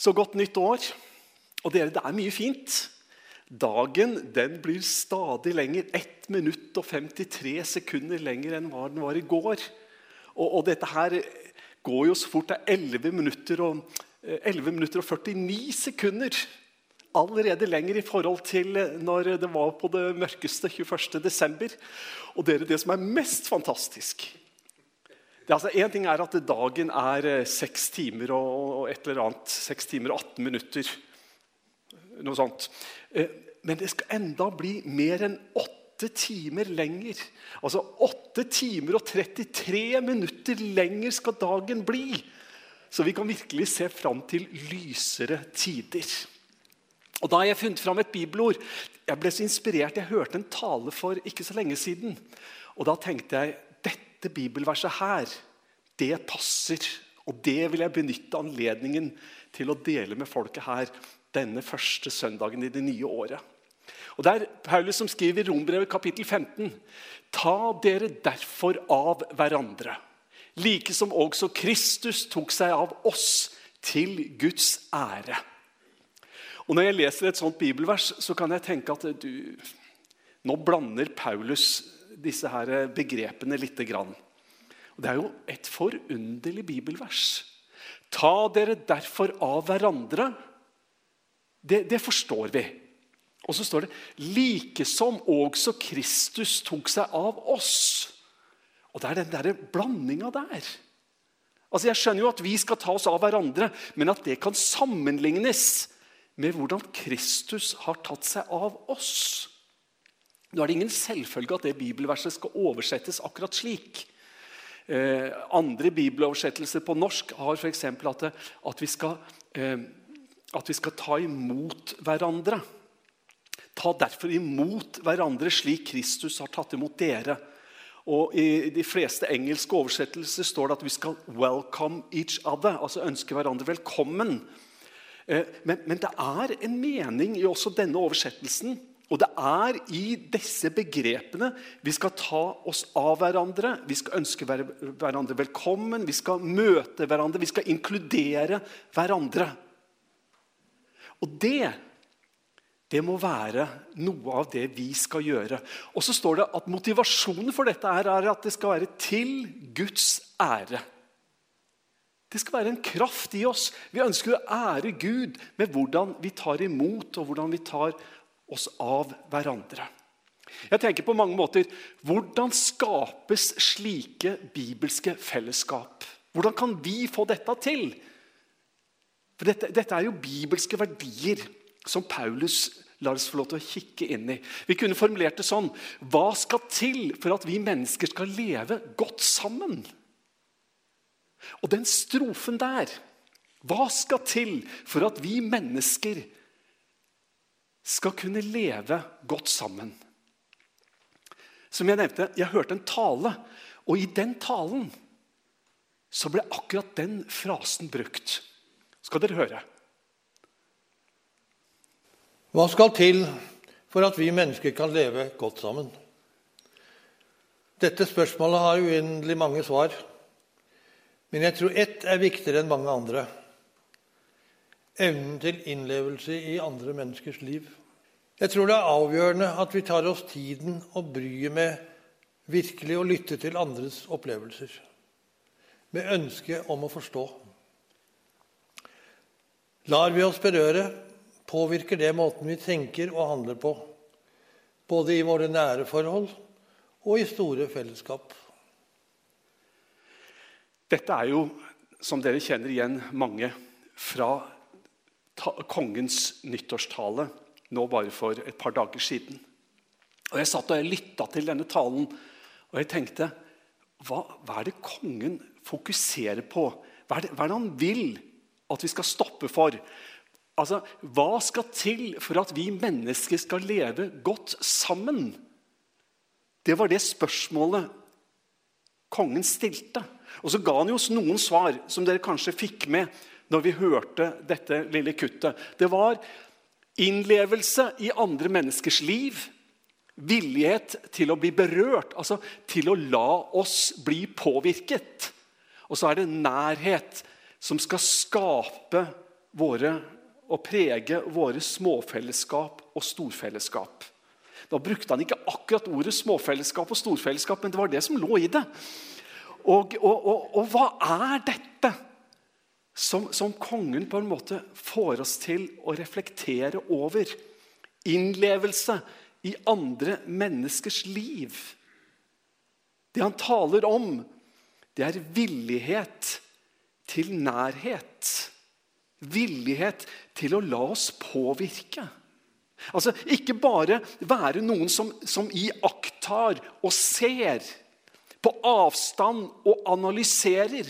Så godt nytt år. Og dere, det er mye fint. Dagen den blir stadig lenger. 1 minutt og 53 sekunder lenger enn hva den var i går. Og, og dette her går jo så fort. Det er 11 minutter og, 11 minutter og 49 sekunder. Allerede lenger i forhold til når det var på det mørkeste 21. desember. Og dere, det som er mest fantastisk det, altså, ting er at dagen er seks timer og, et eller annet. Seks timer og 18 minutter. Noe sånt. Men det skal enda bli mer enn åtte timer lenger. Altså åtte timer og 33 minutter lenger skal dagen bli. Så vi kan virkelig se fram til lysere tider. Og Da har jeg funnet fram et bibelord. Jeg ble så inspirert. Jeg hørte en tale for ikke så lenge siden. Og Da tenkte jeg dette bibelverset her, det passer. Og det vil jeg benytte anledningen til å dele med folket her denne første søndagen i det nye året. Og Det er Paulus som skriver i Rombrevet kapittel 15.: Ta dere derfor av hverandre, like som også Kristus tok seg av oss, til Guds ære. Og Når jeg leser et sånt bibelvers, så kan jeg tenke at du, nå blander Paulus disse her begrepene. Og Det er jo et forunderlig bibelvers. Ta dere derfor av hverandre. Det, det forstår vi. Og så står det 'like som også Kristus tok seg av oss'. Og Det er den der blandinga der. Altså Jeg skjønner jo at vi skal ta oss av hverandre, men at det kan sammenlignes med hvordan Kristus har tatt seg av oss. Nå er det ingen selvfølge at det bibelverset skal oversettes akkurat slik. Eh, andre bibeloversettelser på norsk har f.eks. At, at, vi skal, eh, at vi skal ta imot hverandre. Ta derfor imot hverandre slik Kristus har tatt imot dere. Og I de fleste engelske oversettelser står det at vi skal 'welcome each other', altså ønske hverandre velkommen. Eh, men, men det er en mening i også denne oversettelsen og det er i disse begrepene vi skal ta oss av hverandre, vi skal ønske hverandre velkommen, vi skal møte hverandre, vi skal inkludere hverandre. Og det, det må være noe av det vi skal gjøre. Og så står det at motivasjonen for dette er, at det skal være til Guds ære. Det skal være en kraft i oss. Vi ønsker å ære Gud med hvordan vi tar imot og hvordan vi tar oss av hverandre. Jeg tenker på mange måter, Hvordan skapes slike bibelske fellesskap? Hvordan kan vi få dette til? For dette, dette er jo bibelske verdier som Paulus lar oss få lov til å kikke inn i. Vi kunne formulert det sånn Hva skal til for at vi mennesker skal leve godt sammen? Og den strofen der Hva skal til for at vi mennesker skal kunne leve godt sammen. Som jeg nevnte, jeg hørte en tale, og i den talen så ble akkurat den frasen brukt. Skal dere høre? Hva skal til for at vi mennesker kan leve godt sammen? Dette spørsmålet har uendelig mange svar. Men jeg tror ett er viktigere enn mange andre. Evnen til innlevelse i andre menneskers liv. Jeg tror det er avgjørende at vi tar oss tiden og bryet med virkelig å lytte til andres opplevelser, med ønske om å forstå. Lar vi oss berøre, påvirker det måten vi tenker og handler på, både i våre nære forhold og i store fellesskap. Dette er jo, som dere kjenner igjen, mange fra kongens nyttårstale nå bare for et par dager siden. Og Jeg satt og jeg lytta til denne talen, og jeg tenkte hva, hva, er det kongen fokuserer på? Hva er, det, hva er det han vil at vi skal stoppe for? Altså, Hva skal til for at vi mennesker skal leve godt sammen? Det var det spørsmålet kongen stilte. Og så ga han oss noen svar som dere kanskje fikk med når vi hørte dette lille kuttet. Det var Innlevelse i andre menneskers liv. Villighet til å bli berørt, altså til å la oss bli påvirket. Og så er det nærhet som skal skape våre, og prege våre småfellesskap og storfellesskap. Da brukte han ikke akkurat ordet småfellesskap og storfellesskap, men det var det som lå i det. Og, og, og, og hva er dette som, som, kongen på en måte får oss til å reflektere over? Innlevelse i andre menneskers liv. Det han taler om, det er villighet til nærhet. Villighet til å la oss påvirke. Altså, Ikke bare være noen som, som iaktar og ser på avstand og analyserer.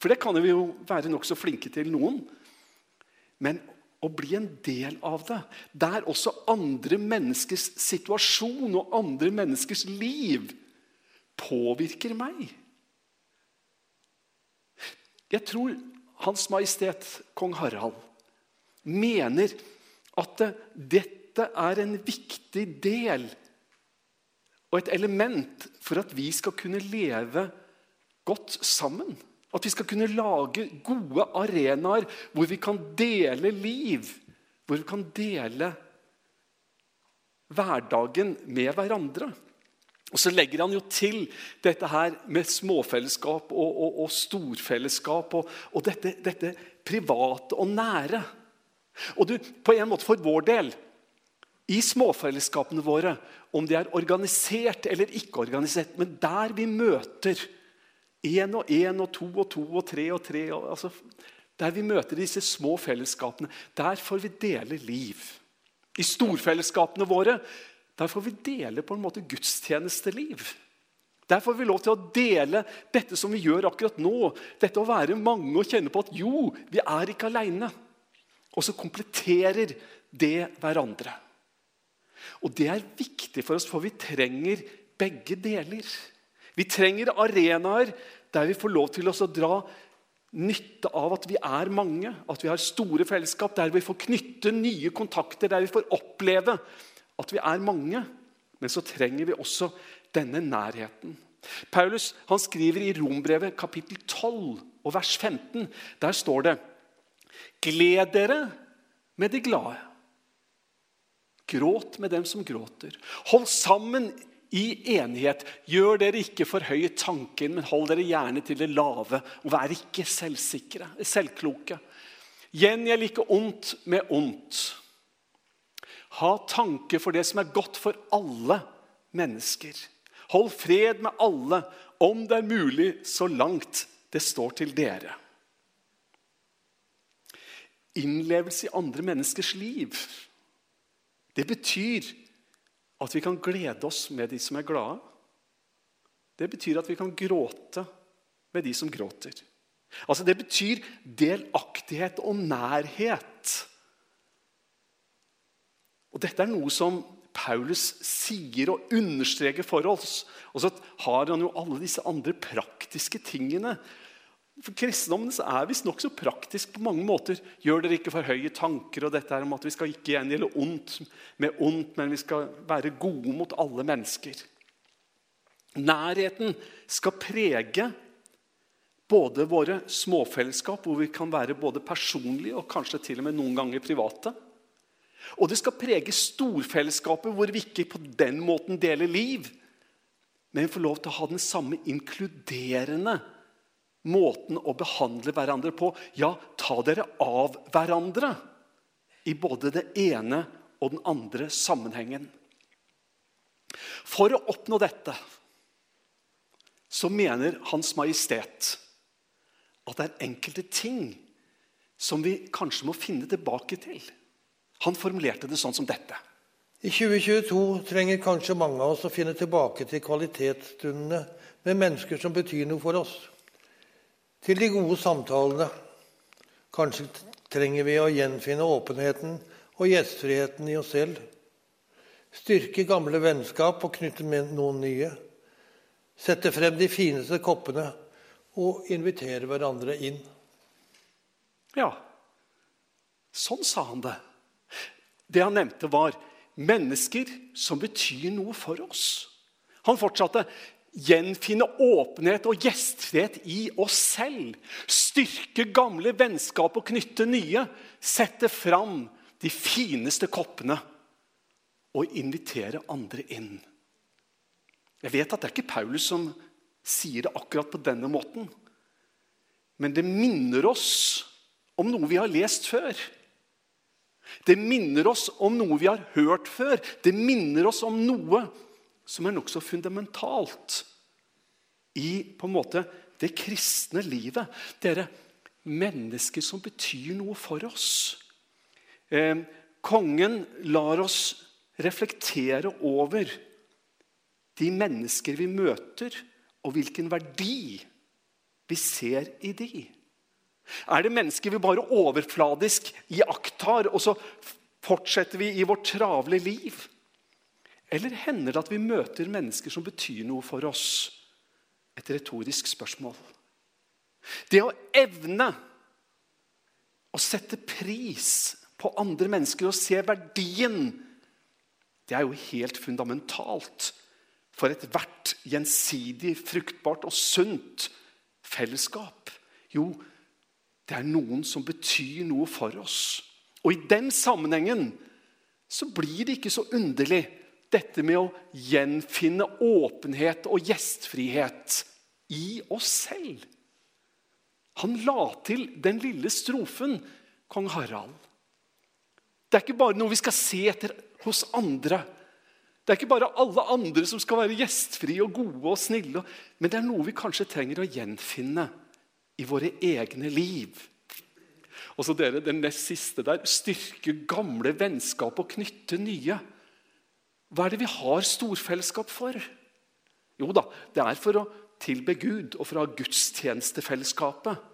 For det kan vi jo være nokså flinke til, noen. Men å bli en del av det, der også andre menneskers situasjon og andre menneskers liv påvirker meg. Jeg tror Hans Majestet Kong Harald mener at dette er en viktig del og et element for at vi skal kunne leve godt sammen. At vi skal kunne lage gode arenaer hvor vi kan dele liv. Hvor vi kan dele hverdagen med hverandre. Og Så legger han jo til dette her med småfellesskap og, og, og storfellesskap og, og dette, dette, private og nære. Og du, på en måte for vår del, i småfellesskapene våre, om de er organisert eller ikke organisert, men der vi møter én og én og to og to og tre og tre altså, Der vi møter disse små fellesskapene, der får vi dele liv. I storfellesskapene våre der får vi dele på en måte gudstjenesteliv. Der får vi lov til å dele dette som vi gjør akkurat nå. Dette å være mange og kjenne på at jo, vi er ikke aleine. Og så kompletterer det hverandre. Og det er viktig for oss, for vi trenger begge deler. Vi trenger arenaer der vi får lov til å dra nytte av at vi er mange, at vi har store fellesskap, der vi får knytte nye kontakter, der vi får oppleve at vi er mange, men så trenger vi også denne nærheten. Paulus han skriver i Rombrevet kapittel 12 og vers 15. Der står det Gled dere med de glade. Gråt med dem som gråter. Hold sammen i enighet. Gjør dere ikke for høye tanker, men hold dere gjerne til det lave. Og vær ikke selvsikre, selvkloke. Gjengjeld ikke ondt med ondt. Ha tanke for det som er godt for alle mennesker. Hold fred med alle, om det er mulig, så langt det står til dere. Innlevelse i andre menneskers liv. Det betyr at vi kan glede oss med de som er glade. Det betyr at vi kan gråte med de som gråter. Altså Det betyr delaktighet og nærhet. Og Dette er noe som Paulus sier og understreker for oss. Og så har han jo alle disse andre praktiske tingene. For Kristendommen er visst nokså praktisk på mange måter. Gjør dere ikke for høye tanker og dette er om at vi skal ikke gjengjelde ondt med ondt, men vi skal være gode mot alle mennesker. Nærheten skal prege både våre småfellesskap, hvor vi kan være både personlige og kanskje til og med noen ganger private. Og det skal prege storfellesskapet, hvor vi ikke på den måten deler liv, men får lov til å ha den samme inkluderende måten å behandle hverandre på. Ja, ta dere av hverandre i både det ene og den andre sammenhengen. For å oppnå dette så mener Hans Majestet at det er enkelte ting som vi kanskje må finne tilbake til. Han formulerte det sånn som dette. I 2022 trenger kanskje mange av oss å finne tilbake til kvalitetsstundene med mennesker som betyr noe for oss. Til de gode samtalene. Kanskje trenger vi å gjenfinne åpenheten og gjestfriheten i oss selv. Styrke gamle vennskap og knytte med noen nye. Sette frem de fineste koppene og invitere hverandre inn. Ja, sånn sa han det. Det han nevnte, var mennesker som betyr noe for oss. Han fortsatte. Gjenfinne åpenhet og gjestfrihet i oss selv. Styrke gamle vennskap og knytte nye. Sette fram de fineste koppene og invitere andre inn. Jeg vet at det er ikke Paulus som sier det akkurat på denne måten. Men det minner oss om noe vi har lest før. Det minner oss om noe vi har hørt før. Det minner oss om noe som er nokså fundamentalt i på en måte det kristne livet. Dere mennesker som betyr noe for oss. Eh, kongen lar oss reflektere over de mennesker vi møter, og hvilken verdi vi ser i de. Er det mennesker vi bare overfladisk iakttar, og så fortsetter vi i vårt travle liv? Eller hender det at vi møter mennesker som betyr noe for oss? Et retorisk spørsmål. Det å evne å sette pris på andre mennesker og se verdien, det er jo helt fundamentalt for ethvert gjensidig, fruktbart og sunt fellesskap. Jo, det er noen som betyr noe for oss. Og i den sammenhengen så blir det ikke så underlig dette med å gjenfinne åpenhet og gjestfrihet i oss selv. Han la til den lille strofen, kong Harald. Det er ikke bare noe vi skal se etter hos andre. Det er ikke bare alle andre som skal være gjestfrie og gode og snille. Men det er noe vi kanskje trenger å gjenfinne i våre egne liv. Og så dere, Den nest siste der styrke gamle vennskap og knytte nye. Hva er det vi har storfellesskap for? Jo da, det er for å tilbe Gud og for å ha gudstjenestefellesskapet.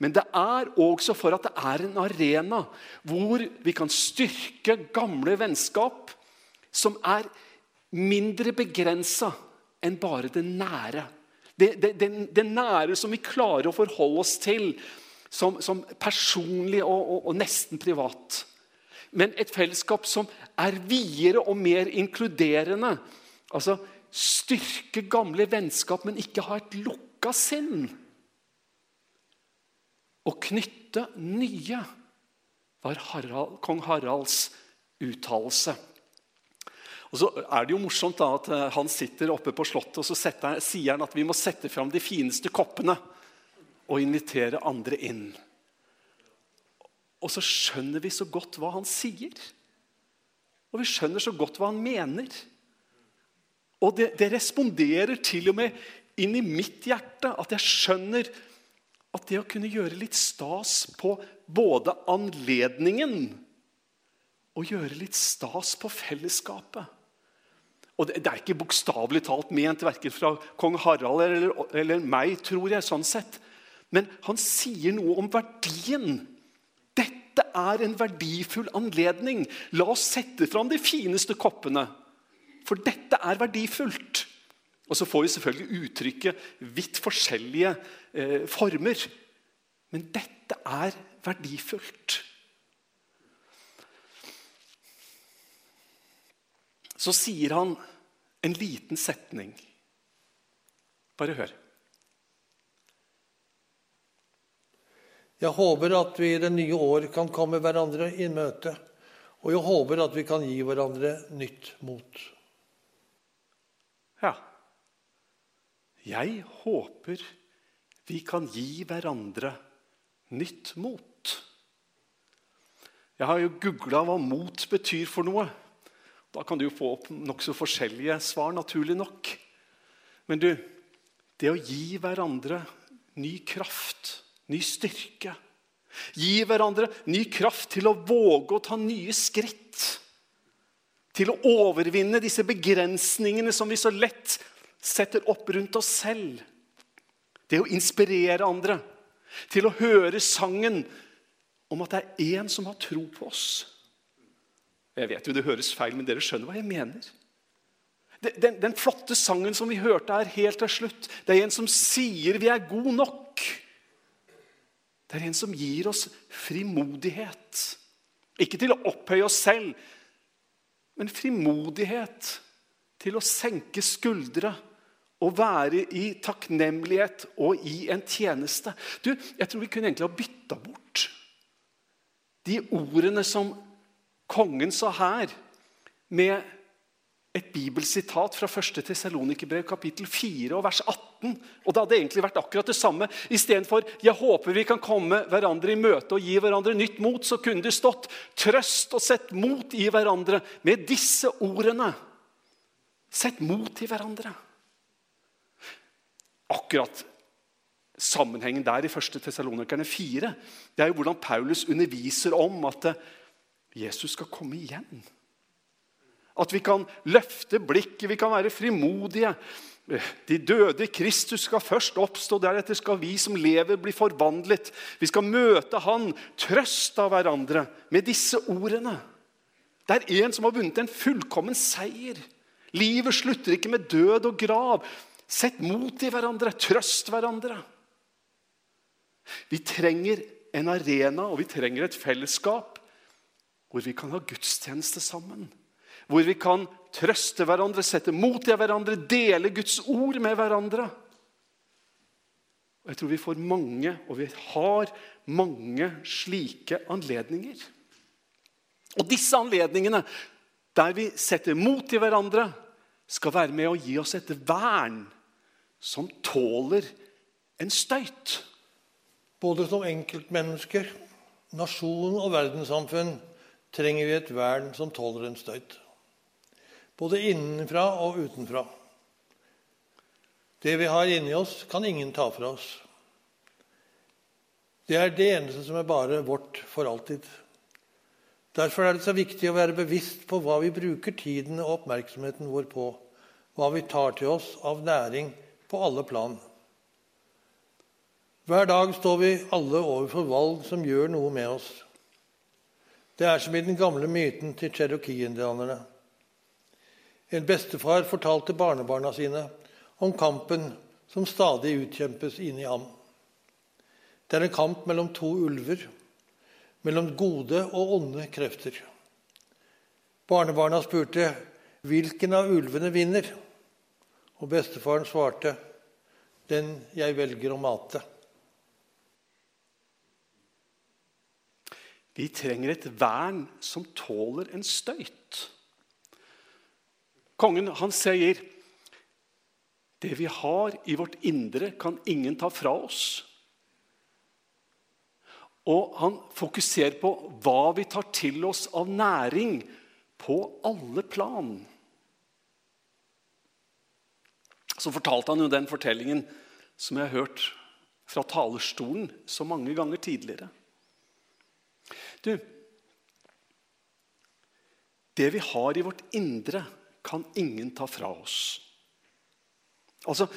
Men det er også for at det er en arena hvor vi kan styrke gamle vennskap som er mindre begrensa enn bare det nære. Det, det, det, det, nære som vi klarer å forholde oss til som, som personlig og, og, og, nesten privat. Men et fellesskap som er videre og mer inkluderende. Altså styrke gamle vennskap, men ikke ha et lukka sinn. Å knytte nye, var Harald, kong Haralds uttalelse. Og så er det jo morsomt da at eh, Han sitter oppe på slottet og så setter, sier han at vi må sette fram de fineste koppene og invitere andre inn. Og så skjønner vi så godt hva han sier. Og vi skjønner så godt hva han mener. Og det, det responderer til og med inn i mitt hjerte at jeg skjønner at det å kunne gjøre litt stas på både anledningen og gjøre litt stas på fellesskapet og Det, det er ikke bokstavelig talt ment verken fra kong Harald eller, eller, meg, tror jeg. sånn sett. Men han sier noe om verdien. Dette er en verdifull anledning. La oss sette fram de fineste koppene. For dette er verdifullt. Og så får vi selvfølgelig uttrykket vidt forskjellige eh, former. Men dette er verdifullt. Så sier han en liten setning. Bare hør. Jeg håper at vi i det nye år kan komme hverandre i møte. Og jeg håper at vi kan gi hverandre nytt mot. Ja. Jeg håper vi kan gi hverandre nytt mot. Jeg har jo googla hva mot betyr for noe. Da kan du jo få opp nokså forskjellige svar, naturlig nok. Men du, det å gi hverandre ny kraft, ny styrke Gi hverandre ny kraft til å våge å ta nye skritt. Til å overvinne disse begrensningene som vi så lett setter opp rundt oss selv. Det å inspirere andre. Til å høre sangen om at det er én som har tro på oss. Jeg vet jo det høres feil, men dere skjønner hva jeg mener. Den, den, flotte sangen som vi hørte her helt til slutt, det er en som sier vi er gode nok. Det er en som gir oss frimodighet. Ikke til å opphøye oss selv, men frimodighet til å senke skuldre og være i takknemlighet og i en tjeneste. Du, Jeg tror vi kunne egentlig ha bytta bort de ordene som kongen sa her, med et bibelsitat fra 1. Tessalonikerbrev kapittel 4 og vers 18. Og Det hadde egentlig vært akkurat det samme. Istedenfor 'Jeg håper vi kan komme hverandre i møte og gi hverandre nytt mot', så kunne det stått 'Trøst og sett mot i hverandre' med disse ordene. Sett mot i hverandre. Akkurat sammenhengen der i 1. Tessalonikerne 4 det er jo hvordan Paulus underviser om at Jesus skal komme igjen. At vi kan løfte blikket, vi kan være frimodige. De døde i Kristus skal først oppstå, deretter skal vi som lever, bli forvandlet. Vi skal møte Han, trøst av hverandre med disse ordene. Det er en som har vunnet en fullkommen seier. Livet slutter ikke med død og grav. Sett mot i hverandre, trøst hverandre. Vi trenger en arena og vi trenger et fellesskap hvor vi kan ha gudstjeneste sammen hvor vi kan trøste hverandre, sette mot i hverandre, dele Guds ord med hverandre. Og Jeg tror vi får mange, og vi har mange slike anledninger. Og disse anledningene, der vi setter mot i hverandre, skal være med å gi oss et vern som tåler en støyt. Både som enkeltmennesker, nasjon og verdenssamfunn trenger vi et vern som tåler en støyt både innenfra og utenfra. Det vi har inni oss, kan ingen ta fra oss. Det er det eneste som er bare vårt for alltid. Derfor er det så viktig å være bevisst på hva vi bruker tiden og oppmerksomheten vår på, hva vi tar til oss av næring på alle plan. Hver dag står vi alle overfor valg som gjør noe med oss. Det er som i den gamle myten til cherokee-indianerne. En bestefar fortalte barnebarna sine om kampen som stadig utkjempes inni ham. Det er en kamp mellom to ulver, mellom gode og onde krefter. Barnebarna spurte hvilken av ulvene vinner, og bestefaren svarte den jeg velger å mate. Vi trenger et vern som tåler en støyt. Kongen han sier det vi har i vårt indre, kan ingen ta fra oss. Og han fokuserer på hva vi tar til oss av næring på alle plan. Så fortalte han jo den fortellingen som jeg har hørt fra talerstolen så mange ganger tidligere. Du, det vi har i vårt indre, kan ingen ta fra oss. Altså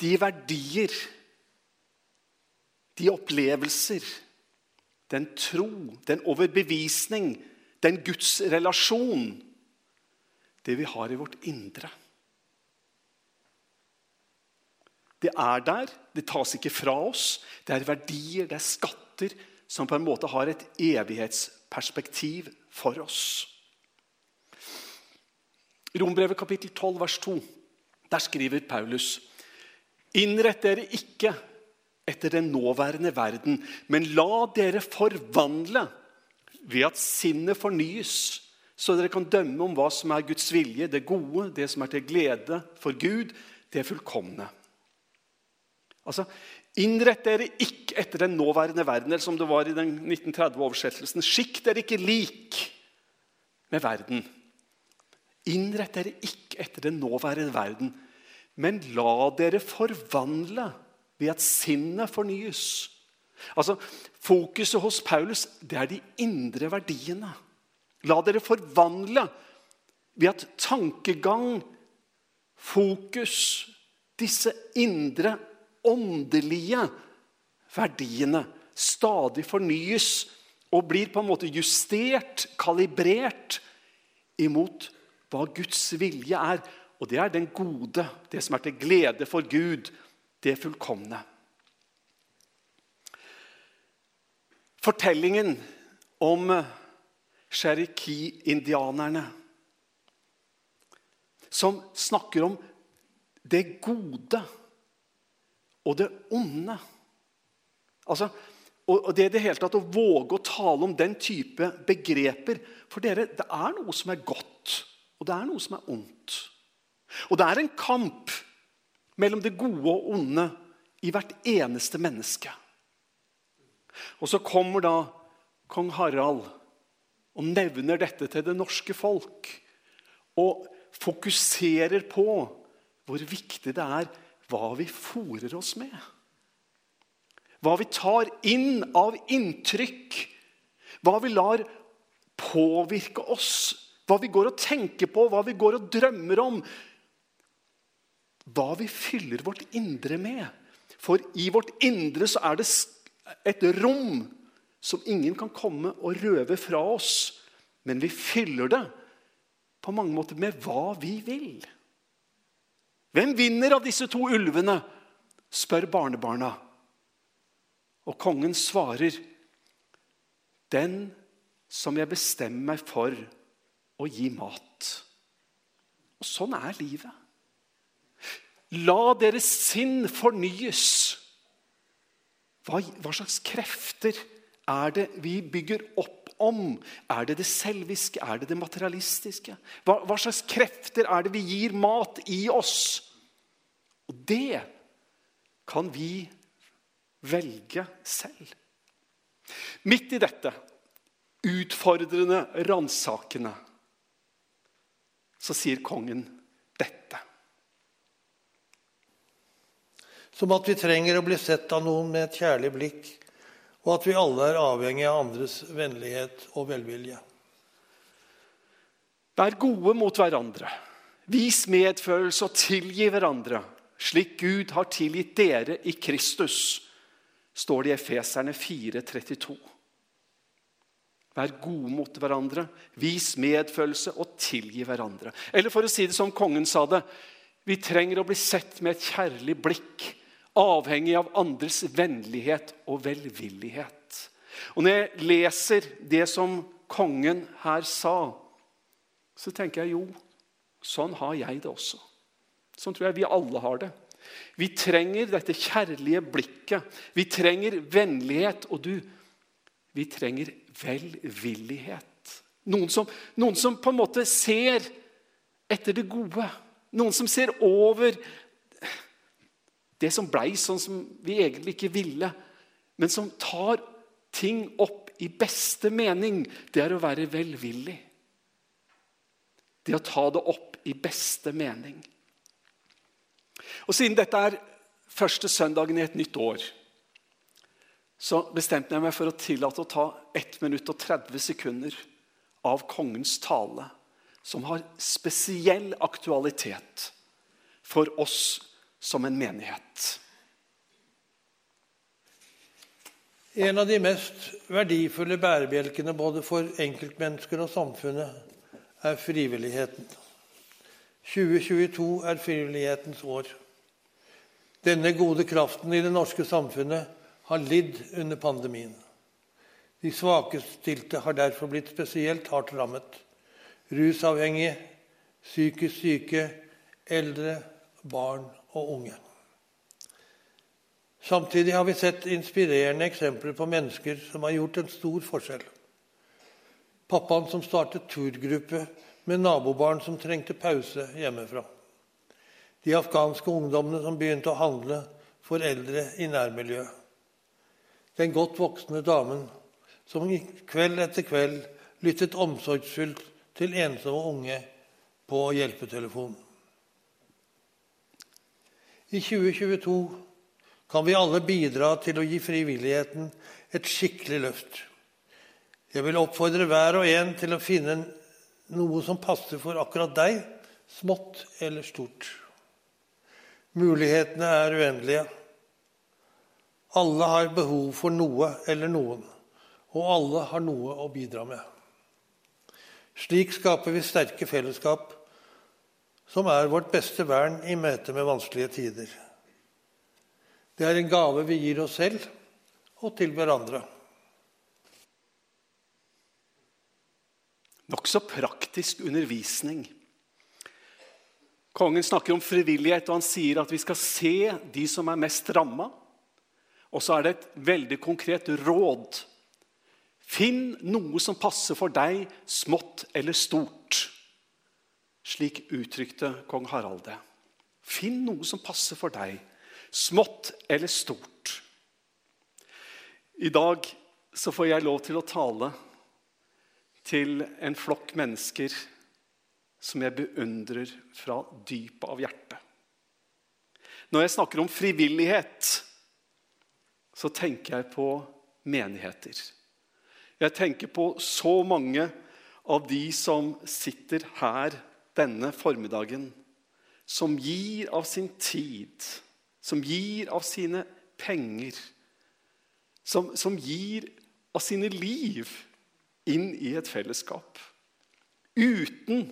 de verdier, de opplevelser, den tro, den overbevisning, den Guds relasjon Det vi har i vårt indre. Det er der, det tas ikke fra oss. Det er verdier, det er skatter som på en måte har et evighetsperspektiv for oss. Rombrevet kapittel 12, vers 2. Der skriver Paulus.: Innrett dere ikke etter den nåværende verden, men la dere forvandle ved at sinnet fornyes, så dere kan dømme om hva som er Guds vilje, det gode, det som er til glede for Gud, det fullkomne. Altså, Innrett dere ikke etter den nåværende verden, eller som det var i den 1930-oversettelsen. Skikk dere ikke lik med verden. Innrett dere ikke etter den nåværende verden, men la dere forvandle ved at sinnet fornyes. Altså, Fokuset hos Paulus det er de indre verdiene. La dere forvandle ved at tankegang, fokus, disse indre, åndelige verdiene stadig fornyes og blir på en måte justert, kalibrert imot hva Guds vilje er. Og det er den gode, det som er til glede for Gud, det fullkomne. Fortellingen om cherokee-indianerne som snakker om det gode og det onde. Altså, og det er det hele tatt å våge å tale om den type begreper. For dere, det er noe som er godt, og det er noe som er ondt. Og det er en kamp mellom det gode og onde i hvert eneste menneske. Og så kommer da kong Harald og nevner dette til det norske folk. Og fokuserer på hvor viktig det er hva vi fòrer oss med. Hva vi tar inn av inntrykk. Hva vi lar påvirke oss. Hva vi går og tenker på, hva vi går og drømmer om. Hva vi fyller vårt indre med. For i vårt indre så er det et rom som ingen kan komme og røve fra oss. Men vi fyller det på mange måter med hva vi vil. Hvem vinner av disse to ulvene? spør barnebarna. Og kongen svarer, 'Den som jeg bestemmer meg for å gi mat.' Og sånn er livet. La deres sinn fornyes. Hva, hva, slags krefter er det vi bygger opp om? Er det det selviske? Er det det materialistiske? Hva, hva slags krefter er det vi gir mat i oss? Og det kan vi velge selv. Midt i dette utfordrende, ransakende, så sier kongen dette. Som at vi trenger å bli sett av noen med et kjærlig blikk, og at vi alle er avhengig av andres vennlighet og velvilje. Vær gode mot hverandre. Vis medfølelse og tilgi hverandre, slik Gud har tilgitt dere i Kristus står det i Efeserne 4,32. Vær gode mot hverandre, vis medfølelse og tilgi hverandre. Eller for å si det som kongen sa det, vi trenger å bli sett med et kjærlig blikk, avhengig av andres vennlighet og velvillighet. Og Når jeg leser det som kongen her sa, så tenker jeg jo, sånn har jeg det også. Sånn tror jeg vi alle har det. Vi trenger dette kjærlige blikket. Vi trenger vennlighet. Og du, vi trenger velvillighet. Noen som, noen som på en måte ser etter det gode. Noen som ser over det som blei sånn som vi egentlig ikke ville, men som tar ting opp i beste mening. Det er å være velvillig. Det å ta det opp i beste mening. Og Siden dette er første søndagen i et nytt år, så bestemte jeg meg for å tillate å ta 1 minutt og 30 sekunder av kongens tale, som har spesiell aktualitet for oss som en menighet. En av de mest verdifulle bærebjelkene både for enkeltmennesker og samfunnet er frivilligheten. 2022 er frivillighetens år. Denne gode kraften i det norske samfunnet har lidd under pandemien. De svakestilte har derfor blitt spesielt hardt rammet. Rusavhengige, psykisk syke, eldre, barn og unge. Samtidig har vi sett inspirerende eksempler på mennesker som har gjort en stor forskjell. Pappaen som startet turgruppe med nabobarn som trengte pause hjemmefra de afghanske ungdommene som begynte å handle for eldre i nærmiljøet. Den godt voksne damen som kveld etter kveld lyttet omsorgsfullt til ensomme unge på hjelpetelefonen. I 2022 kan vi alle bidra til å gi frivilligheten et skikkelig løft. Jeg vil oppfordre hver og en til å finne noe som passer for akkurat deg, smått eller stort. Mulighetene er uendelige. Alle har behov for noe eller noen, og alle har noe å bidra med. Slik skaper vi sterke fellesskap, som er vårt beste vern i møte med vanskelige tider. Det er en gave vi gir oss selv og til hverandre. Nokså praktisk undervisning Kongen snakker om frivillighet, og han sier at vi skal se de som er mest ramma. Og så er det et veldig konkret råd. Finn noe som passer for deg, smått eller stort. Slik uttrykte kong Harald det. Finn noe som passer for deg, smått eller stort. I dag så får jeg lov til å tale til en flokk mennesker som jeg beundrer fra dypet av hjertet. Når jeg snakker om frivillighet, så tenker jeg på menigheter. Jeg tenker på så mange av de som sitter her denne formiddagen, som gir av sin tid, som gir av sine penger, som, som gir av sine liv inn i et fellesskap. Uten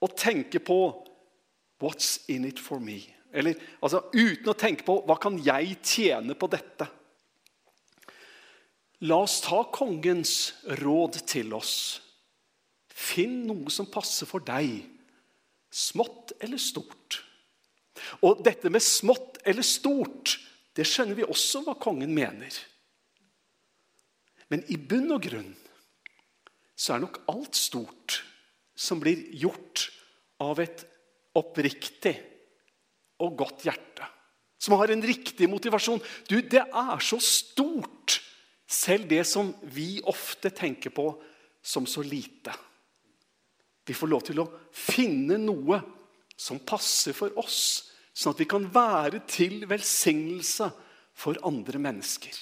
å tenke på 'What's in it for me?' Eller altså, uten å tenke på 'Hva kan jeg tjene på dette?' La oss ta kongens råd til oss. Finn noe som passer for deg, smått eller stort. Og dette med smått eller stort, det skjønner vi også hva kongen mener. Men i bunn og grunn så er nok alt stort som blir gjort av et oppriktig og godt hjerte. Som har en riktig motivasjon. Du, det er så stort, selv det som vi ofte tenker på som så lite. Vi får lov til å finne noe som passer for oss, sånn at vi kan være til velsignelse for andre mennesker.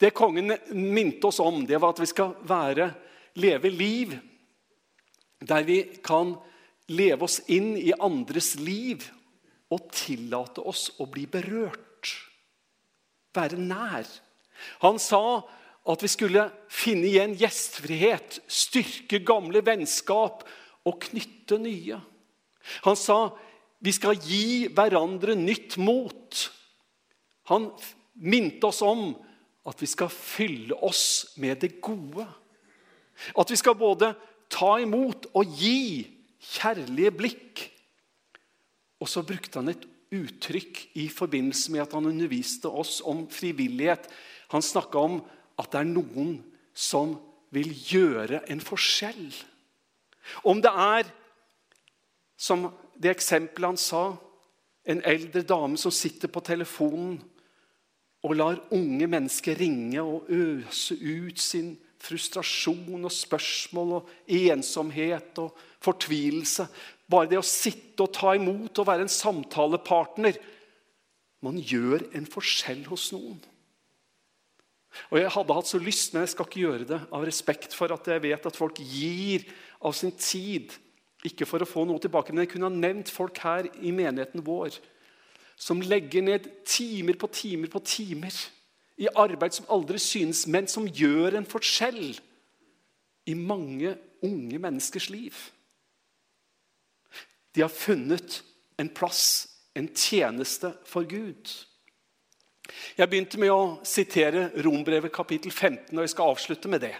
Det kongen minte oss om, det var at vi skal være, leve liv der vi kan leve oss inn i andres liv og tillate oss å bli berørt. Være nær. Han sa at vi skulle finne igjen gjestfrihet, styrke gamle vennskap og knytte nye. Han sa vi skal gi hverandre nytt mot. Han minte oss om at vi skal fylle oss med det gode. At vi skal både ta imot og gi kjærlige blikk. Og så brukte han et uttrykk i forbindelse med at han underviste oss om frivillighet. Han snakka om at det er noen som vil gjøre en forskjell. Om det er, som det eksempelet han sa, en eldre dame som sitter på telefonen og lar unge mennesker ringe og øse ut sin frustrasjon og spørsmål og ensomhet og fortvilelse. Bare det å sitte og ta imot og være en samtalepartner Man gjør en forskjell hos noen. Og Jeg hadde hatt så lyst, men jeg skal ikke gjøre det av respekt for at jeg vet at folk gir av sin tid. Ikke for å få noe tilbake, men jeg kunne ha nevnt folk her i menigheten vår som legger ned timer på timer på timer i arbeid som aldri synes, men som gjør en forskjell i mange unge menneskers liv. De har funnet en plass, en tjeneste for Gud. Jeg begynte med å sitere Rombrevet kapittel 15, og jeg skal avslutte med det.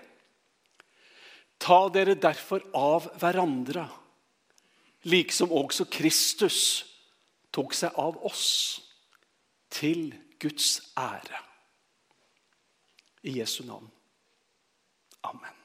Ta dere derfor av hverandre, liksom også Kristus tok seg av oss til Guds ære. I Jesu navn. Amen.